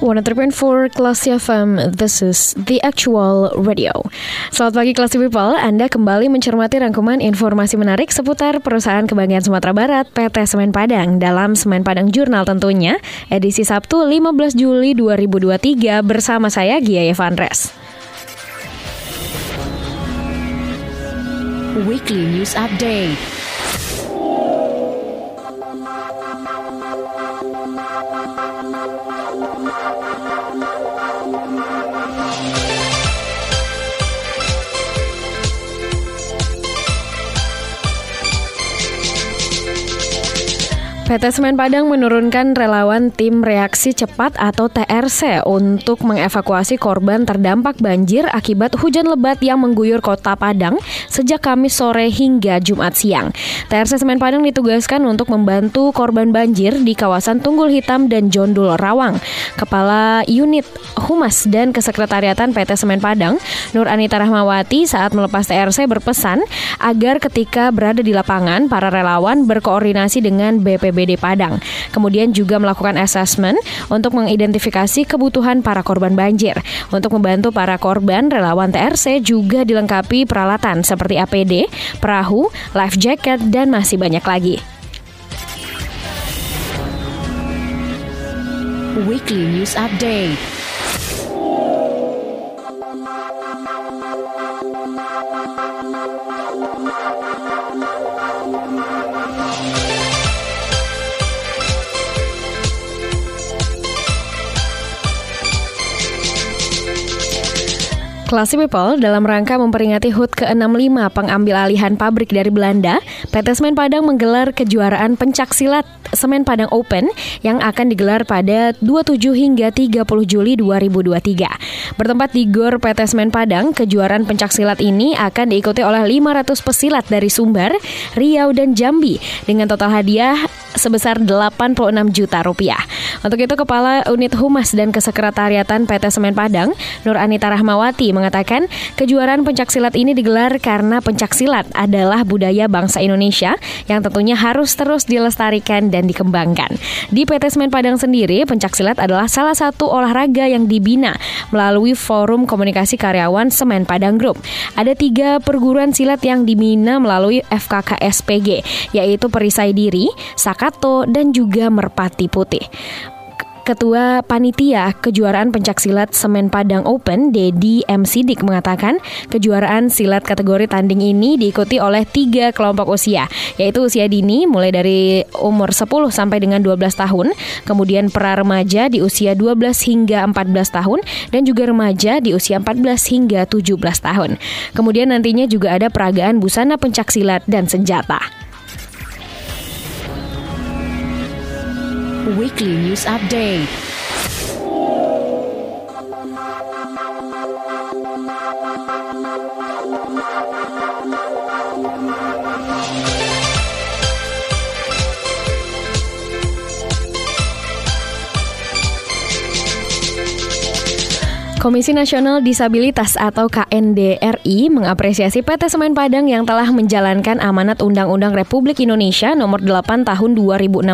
One for Classy FM, this is The Actual Radio. Selamat pagi Classy People, Anda kembali mencermati rangkuman informasi menarik seputar perusahaan kebanggaan Sumatera Barat PT Semen Padang dalam Semen Padang Jurnal tentunya, edisi Sabtu 15 Juli 2023 bersama saya Gia Evandres. Weekly News Update PT Semen Padang menurunkan relawan tim reaksi cepat atau TRC untuk mengevakuasi korban terdampak banjir akibat hujan lebat yang mengguyur kota Padang sejak Kamis sore hingga Jumat siang. TRC Semen Padang ditugaskan untuk membantu korban banjir di kawasan Tunggul Hitam dan Jondul Rawang. Kepala Unit Humas dan Kesekretariatan PT Semen Padang, Nur Anita Rahmawati saat melepas TRC berpesan agar ketika berada di lapangan, para relawan berkoordinasi dengan BPB BPBD Padang. Kemudian juga melakukan assessment untuk mengidentifikasi kebutuhan para korban banjir. Untuk membantu para korban, relawan TRC juga dilengkapi peralatan seperti APD, perahu, life jacket, dan masih banyak lagi. Weekly News Update Classy People, dalam rangka memperingati HUT ke-65 pengambil alihan pabrik dari Belanda, PT Semen Padang menggelar kejuaraan pencak silat Semen Padang Open yang akan digelar pada 27 hingga 30 Juli 2023. Bertempat di GOR PT Semen Padang, kejuaraan pencak silat ini akan diikuti oleh 500 pesilat dari Sumbar, Riau, dan Jambi dengan total hadiah sebesar 86 juta rupiah. Untuk itu Kepala Unit Humas dan Kesekretariatan PT Semen Padang, Nur Anita Rahmawati mengatakan kejuaraan pencaksilat ini digelar karena pencaksilat adalah budaya bangsa Indonesia yang tentunya harus terus dilestarikan dan dikembangkan. Di PT Semen Padang sendiri, pencaksilat adalah salah satu olahraga yang dibina melalui Forum Komunikasi Karyawan Semen Padang Group. Ada tiga perguruan silat yang dibina melalui FKKSPG, yaitu Perisai Diri, Dan juga Merpati Putih. Ketua Panitia Kejuaraan Pencaksilat Semen Padang Open, Dedi M. Sidik mengatakan kejuaraan silat kategori tanding ini diikuti oleh tiga kelompok usia, yaitu usia dini mulai dari umur 10 sampai dengan 12 tahun, kemudian pra remaja di usia 12 hingga 14 tahun, dan juga remaja di usia 14 hingga 17 tahun. Kemudian nantinya juga ada peragaan busana pencaksilat dan senjata. Weekly News Update. Komisi Nasional Disabilitas atau KNDRI mengapresiasi PT Semen Padang yang telah menjalankan amanat Undang-Undang Republik Indonesia nomor 8 tahun 2016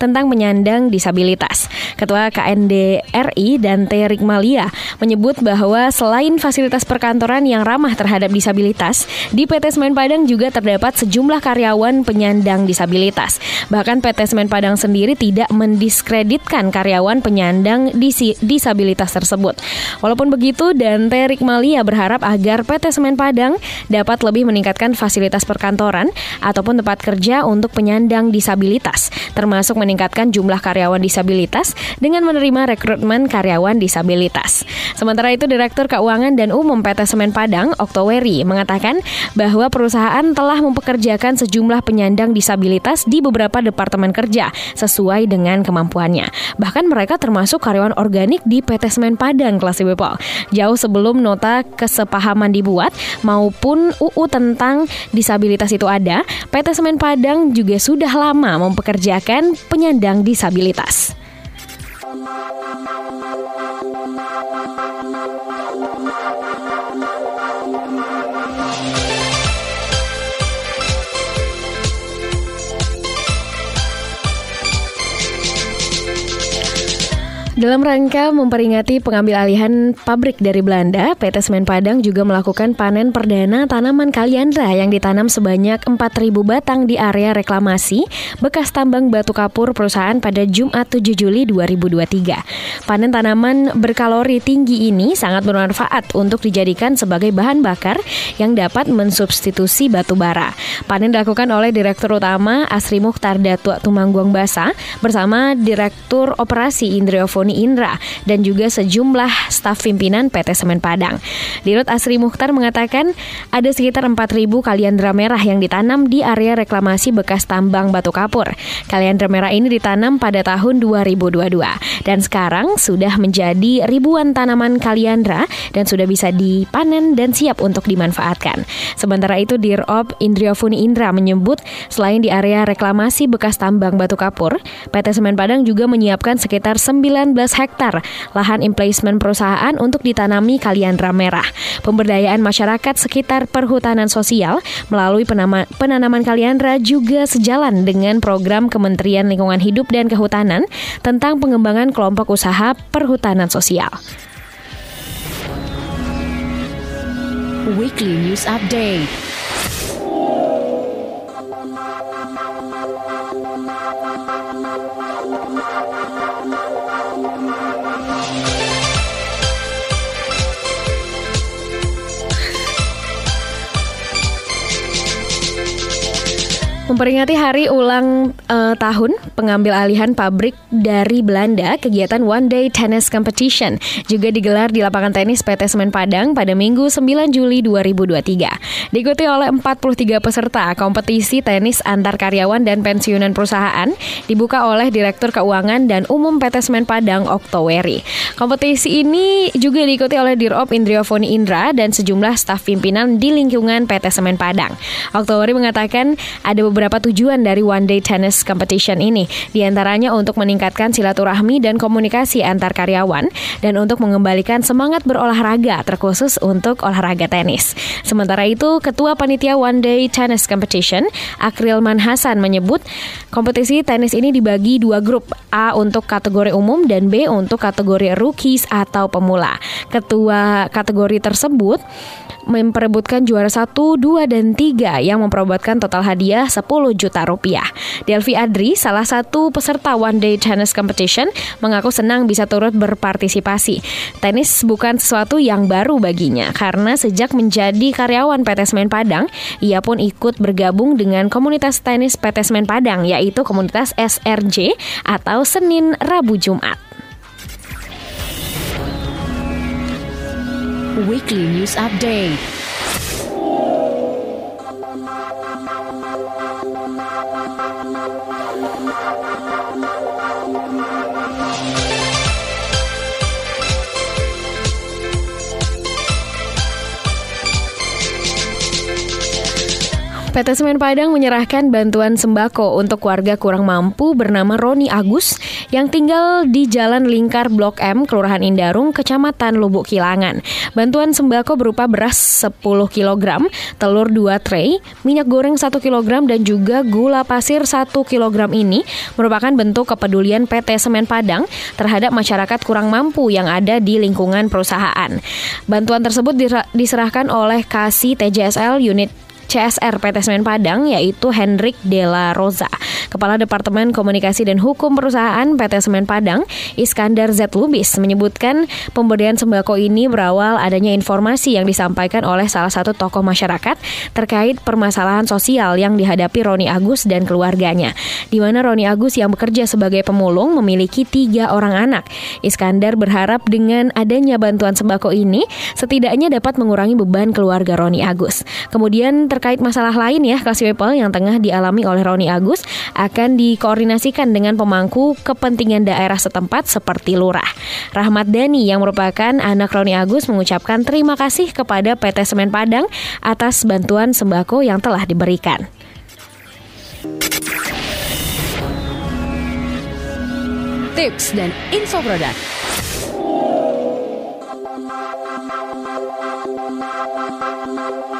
tentang penyandang disabilitas. Ketua KNDRI Dante Rikmalia menyebut bahwa selain fasilitas perkantoran yang ramah terhadap disabilitas, di PT Semen Padang juga terdapat sejumlah karyawan penyandang disabilitas. Bahkan PT Semen Padang sendiri tidak mendiskreditkan karyawan penyandang disabilitas tersebut. Walaupun begitu, Dante Rikmalia berharap agar PT Semen Padang dapat lebih meningkatkan fasilitas perkantoran ataupun tempat kerja untuk penyandang disabilitas, termasuk meningkatkan jumlah karyawan disabilitas dengan menerima rekrutmen karyawan disabilitas. Sementara itu, Direktur Keuangan dan Umum PT Semen Padang, Oktoweri, mengatakan bahwa perusahaan telah mempekerjakan sejumlah penyandang disabilitas di beberapa departemen kerja sesuai dengan kemampuannya. Bahkan mereka termasuk karyawan organik di PT Semen Padang kelas People. Jauh sebelum nota kesepahaman dibuat maupun UU tentang disabilitas itu ada, PT Semen Padang juga sudah lama mempekerjakan penyandang disabilitas. Dalam rangka memperingati pengambil alihan pabrik dari Belanda, PT Semen Padang juga melakukan panen perdana tanaman kaliandra yang ditanam sebanyak 4.000 batang di area reklamasi bekas tambang batu kapur perusahaan pada Jumat 7 Juli 2023. Panen tanaman berkalori tinggi ini sangat bermanfaat untuk dijadikan sebagai bahan bakar yang dapat mensubstitusi batu bara. Panen dilakukan oleh Direktur Utama Asri Mukhtar Datuk Tumangguang Basa bersama Direktur Operasi Indriofoni Indra dan juga sejumlah staf pimpinan PT Semen Padang. Dirut Asri Mukhtar mengatakan ada sekitar 4.000 kaliandra merah yang ditanam di area reklamasi bekas tambang batu kapur. Kaliandra merah ini ditanam pada tahun 2022 dan sekarang sudah menjadi ribuan tanaman kaliandra dan sudah bisa dipanen dan siap untuk dimanfaatkan. Sementara itu Dirop Indriofuni Indra menyebut selain di area reklamasi bekas tambang batu kapur, PT Semen Padang juga menyiapkan sekitar 19 hektar lahan emplacement perusahaan untuk ditanami kaliandra merah. Pemberdayaan masyarakat sekitar perhutanan sosial melalui penama, penanaman kaliandra juga sejalan dengan program Kementerian Lingkungan Hidup dan Kehutanan tentang pengembangan kelompok usaha perhutanan sosial. Weekly News Update. Memperingati hari ulang uh, tahun pengambil alihan pabrik dari Belanda, kegiatan One Day Tennis Competition juga digelar di lapangan tenis PT Semen Padang pada Minggu 9 Juli 2023. Diikuti oleh 43 peserta, kompetisi tenis antar karyawan dan pensiunan perusahaan dibuka oleh Direktur Keuangan dan Umum PT Semen Padang Oktoweri. Kompetisi ini juga diikuti oleh Dirop Indriofoni Indra dan sejumlah staf pimpinan di lingkungan PT Semen Padang. Oktoweri mengatakan ada beberapa beberapa tujuan dari One Day Tennis Competition ini, di antaranya untuk meningkatkan silaturahmi dan komunikasi antar karyawan, dan untuk mengembalikan semangat berolahraga, terkhusus untuk olahraga tenis. Sementara itu, Ketua Panitia One Day Tennis Competition, Akrilman Hasan menyebut, kompetisi tenis ini dibagi dua grup, A untuk kategori umum dan B untuk kategori rookies atau pemula. Ketua kategori tersebut memperebutkan juara 1, 2, dan 3 yang memperebutkan total hadiah 10 juta rupiah. Delvi Adri, salah satu peserta One Day Tennis Competition, mengaku senang bisa turut berpartisipasi. Tenis bukan sesuatu yang baru baginya, karena sejak menjadi karyawan PT Semen Padang, ia pun ikut bergabung dengan komunitas tenis PT Semen Padang, yaitu komunitas SRJ atau Senin Rabu Jumat. Weekly News Update. PT Semen Padang menyerahkan bantuan sembako untuk warga kurang mampu bernama Roni Agus yang tinggal di Jalan Lingkar Blok M, Kelurahan Indarung, Kecamatan Lubuk Kilangan. Bantuan sembako berupa beras 10 kg, telur 2 tray, minyak goreng 1 kg dan juga gula pasir 1 kg ini merupakan bentuk kepedulian PT Semen Padang terhadap masyarakat kurang mampu yang ada di lingkungan perusahaan. Bantuan tersebut diserahkan oleh Kasih TJSL Unit CSR PT Semen Padang yaitu Hendrik Della Rosa. Kepala Departemen Komunikasi dan Hukum Perusahaan PT Semen Padang, Iskandar Z. Lubis, menyebutkan pemberian sembako ini berawal adanya informasi yang disampaikan oleh salah satu tokoh masyarakat terkait permasalahan sosial yang dihadapi Roni Agus dan keluarganya, di mana Roni Agus yang bekerja sebagai pemulung memiliki tiga orang anak. Iskandar berharap dengan adanya bantuan sembako ini setidaknya dapat mengurangi beban keluarga Roni Agus. Kemudian terkait masalah lain ya Classy People yang tengah dialami oleh Roni Agus akan dikoordinasikan dengan pemangku kepentingan daerah setempat seperti lurah. Rahmat Dani yang merupakan anak Roni Agus mengucapkan terima kasih kepada PT Semen Padang atas bantuan sembako yang telah diberikan. Tips dan info produk. Thank you.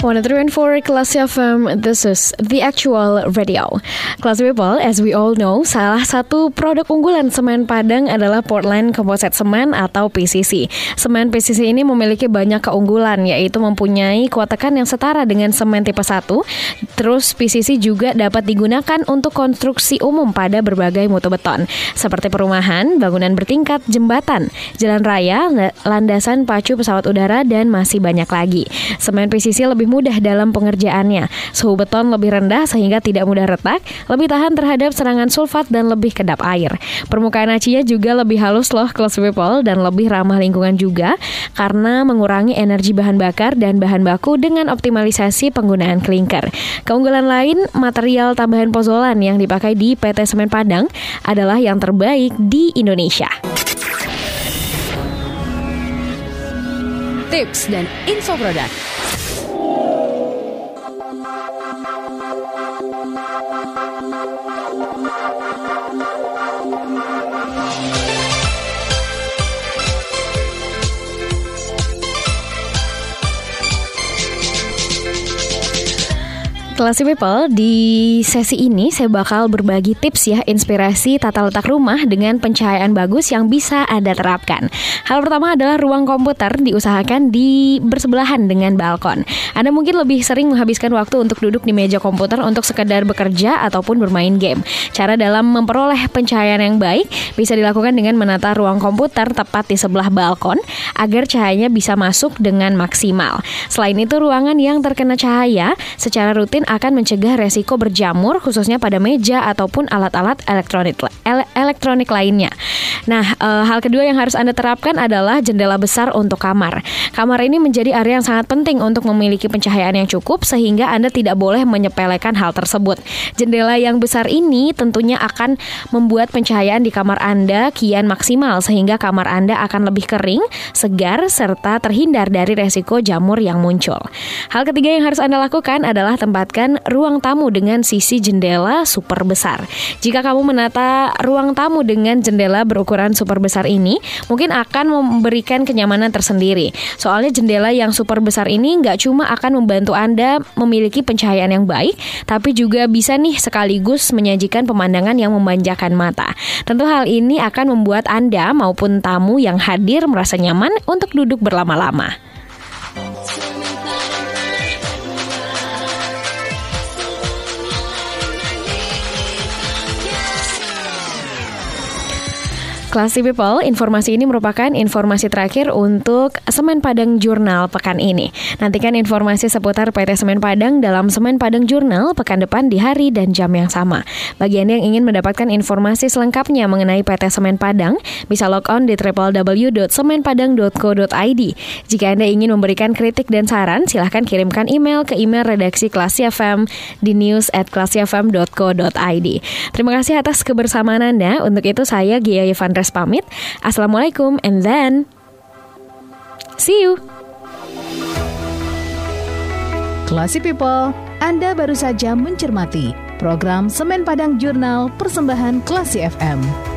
103.4 Kelas FM, this is The Actual Radio. Kelas People, as we all know, salah satu produk unggulan semen Padang adalah Portland Composite Semen atau PCC. Semen PCC ini memiliki banyak keunggulan, yaitu mempunyai kuatakan yang setara dengan semen tipe 1. Terus PCC juga dapat digunakan untuk konstruksi umum pada berbagai mutu beton, seperti perumahan, bangunan bertingkat, jembatan, jalan raya, landasan pacu pesawat udara, dan masih banyak lagi. Semen PCC lebih mudah dalam pengerjaannya. Suhu beton lebih rendah sehingga tidak mudah retak, lebih tahan terhadap serangan sulfat dan lebih kedap air. Permukaan acinya juga lebih halus loh close people dan lebih ramah lingkungan juga karena mengurangi energi bahan bakar dan bahan baku dengan optimalisasi penggunaan klinker. Keunggulan lain, material tambahan pozolan yang dipakai di PT Semen Padang adalah yang terbaik di Indonesia. Tips dan info produk. Thank you. Classy People, di sesi ini saya bakal berbagi tips ya inspirasi tata letak rumah dengan pencahayaan bagus yang bisa Anda terapkan. Hal pertama adalah ruang komputer diusahakan di bersebelahan dengan balkon. Anda mungkin lebih sering menghabiskan waktu untuk duduk di meja komputer untuk sekedar bekerja ataupun bermain game. Cara dalam memperoleh pencahayaan yang baik bisa dilakukan dengan menata ruang komputer tepat di sebelah balkon agar cahayanya bisa masuk dengan maksimal. Selain itu, ruangan yang terkena cahaya secara rutin akan mencegah resiko berjamur khususnya pada meja ataupun alat-alat elektronik ele elektronik lainnya. Nah, e, hal kedua yang harus Anda terapkan adalah jendela besar untuk kamar. Kamar ini menjadi area yang sangat penting untuk memiliki pencahayaan yang cukup sehingga Anda tidak boleh menyepelekan hal tersebut. Jendela yang besar ini tentunya akan membuat pencahayaan di kamar Anda kian maksimal sehingga kamar Anda akan lebih kering, segar serta terhindar dari resiko jamur yang muncul. Hal ketiga yang harus Anda lakukan adalah tempatkan menambahkan ruang tamu dengan sisi jendela super besar. Jika kamu menata ruang tamu dengan jendela berukuran super besar ini, mungkin akan memberikan kenyamanan tersendiri. Soalnya jendela yang super besar ini nggak cuma akan membantu Anda memiliki pencahayaan yang baik, tapi juga bisa nih sekaligus menyajikan pemandangan yang memanjakan mata. Tentu hal ini akan membuat Anda maupun tamu yang hadir merasa nyaman untuk duduk berlama-lama. Classy People, informasi ini merupakan informasi terakhir untuk Semen Padang Jurnal pekan ini. Nantikan informasi seputar PT Semen Padang dalam Semen Padang Jurnal pekan depan di hari dan jam yang sama. Bagi Anda yang ingin mendapatkan informasi selengkapnya mengenai PT Semen Padang, bisa log on di www.semenpadang.co.id. Jika Anda ingin memberikan kritik dan saran, silahkan kirimkan email ke email redaksi Classy FM di news at. Terima kasih atas kebersamaan Anda. Untuk itu saya Gia Yevandra Andres pamit. Assalamualaikum and then see you. Classy People, Anda baru saja mencermati program Semen Padang Jurnal Persembahan Classy FM.